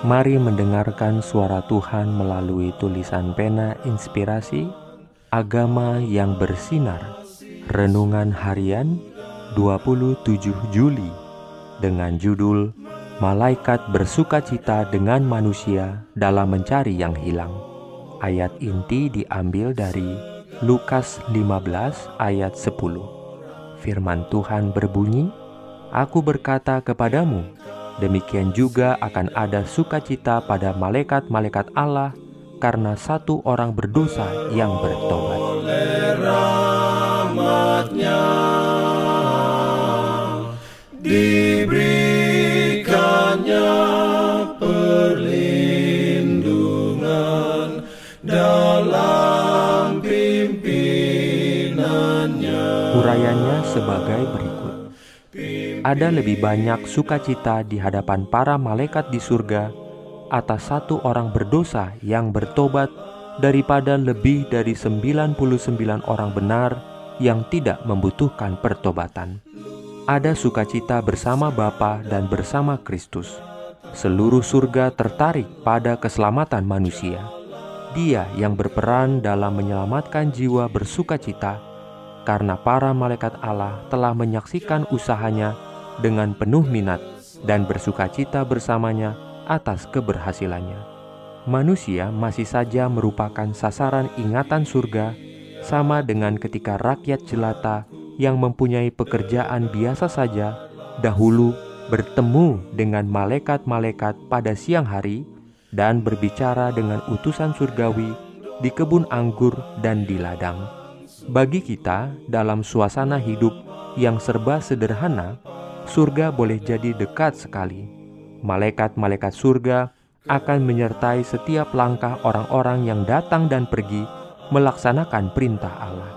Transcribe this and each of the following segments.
Mari mendengarkan suara Tuhan melalui tulisan pena inspirasi Agama yang bersinar. Renungan Harian 27 Juli dengan judul Malaikat bersuka cita dengan manusia dalam mencari yang hilang Ayat inti diambil dari Lukas 15 ayat 10 Firman Tuhan berbunyi Aku berkata kepadamu Demikian juga akan ada sukacita pada malaikat-malaikat Allah karena satu orang berdosa yang bertobat. diberikannya perlindungan dalam pimpinannya. Urayanya sebagai berikut ada lebih banyak sukacita di hadapan para malaikat di surga atas satu orang berdosa yang bertobat daripada lebih dari 99 orang benar yang tidak membutuhkan pertobatan. Ada sukacita bersama Bapa dan bersama Kristus. Seluruh surga tertarik pada keselamatan manusia. Dia yang berperan dalam menyelamatkan jiwa bersukacita karena para malaikat Allah telah menyaksikan usahanya dengan penuh minat dan bersukacita bersamanya atas keberhasilannya. Manusia masih saja merupakan sasaran ingatan surga, sama dengan ketika rakyat jelata yang mempunyai pekerjaan biasa saja dahulu bertemu dengan malaikat-malaikat pada siang hari dan berbicara dengan utusan surgawi di kebun anggur dan di ladang. Bagi kita, dalam suasana hidup yang serba sederhana, surga boleh jadi dekat sekali. Malaikat-malaikat surga akan menyertai setiap langkah orang-orang yang datang dan pergi melaksanakan perintah Allah.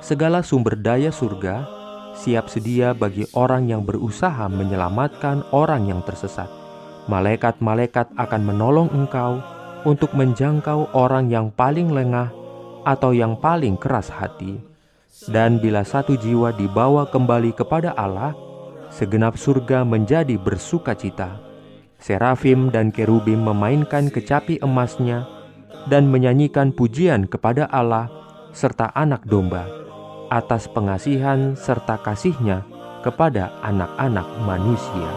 Segala sumber daya surga siap sedia bagi orang yang berusaha menyelamatkan orang yang tersesat. Malaikat-malaikat akan menolong engkau untuk menjangkau orang yang paling lengah atau yang paling keras hati. Dan bila satu jiwa dibawa kembali kepada Allah, segenap surga menjadi bersuka cita. Serafim dan kerubim memainkan kecapi emasnya dan menyanyikan pujian kepada Allah serta anak domba atas pengasihan serta kasihnya kepada anak-anak manusia.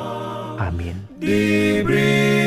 Amin. Diberikannya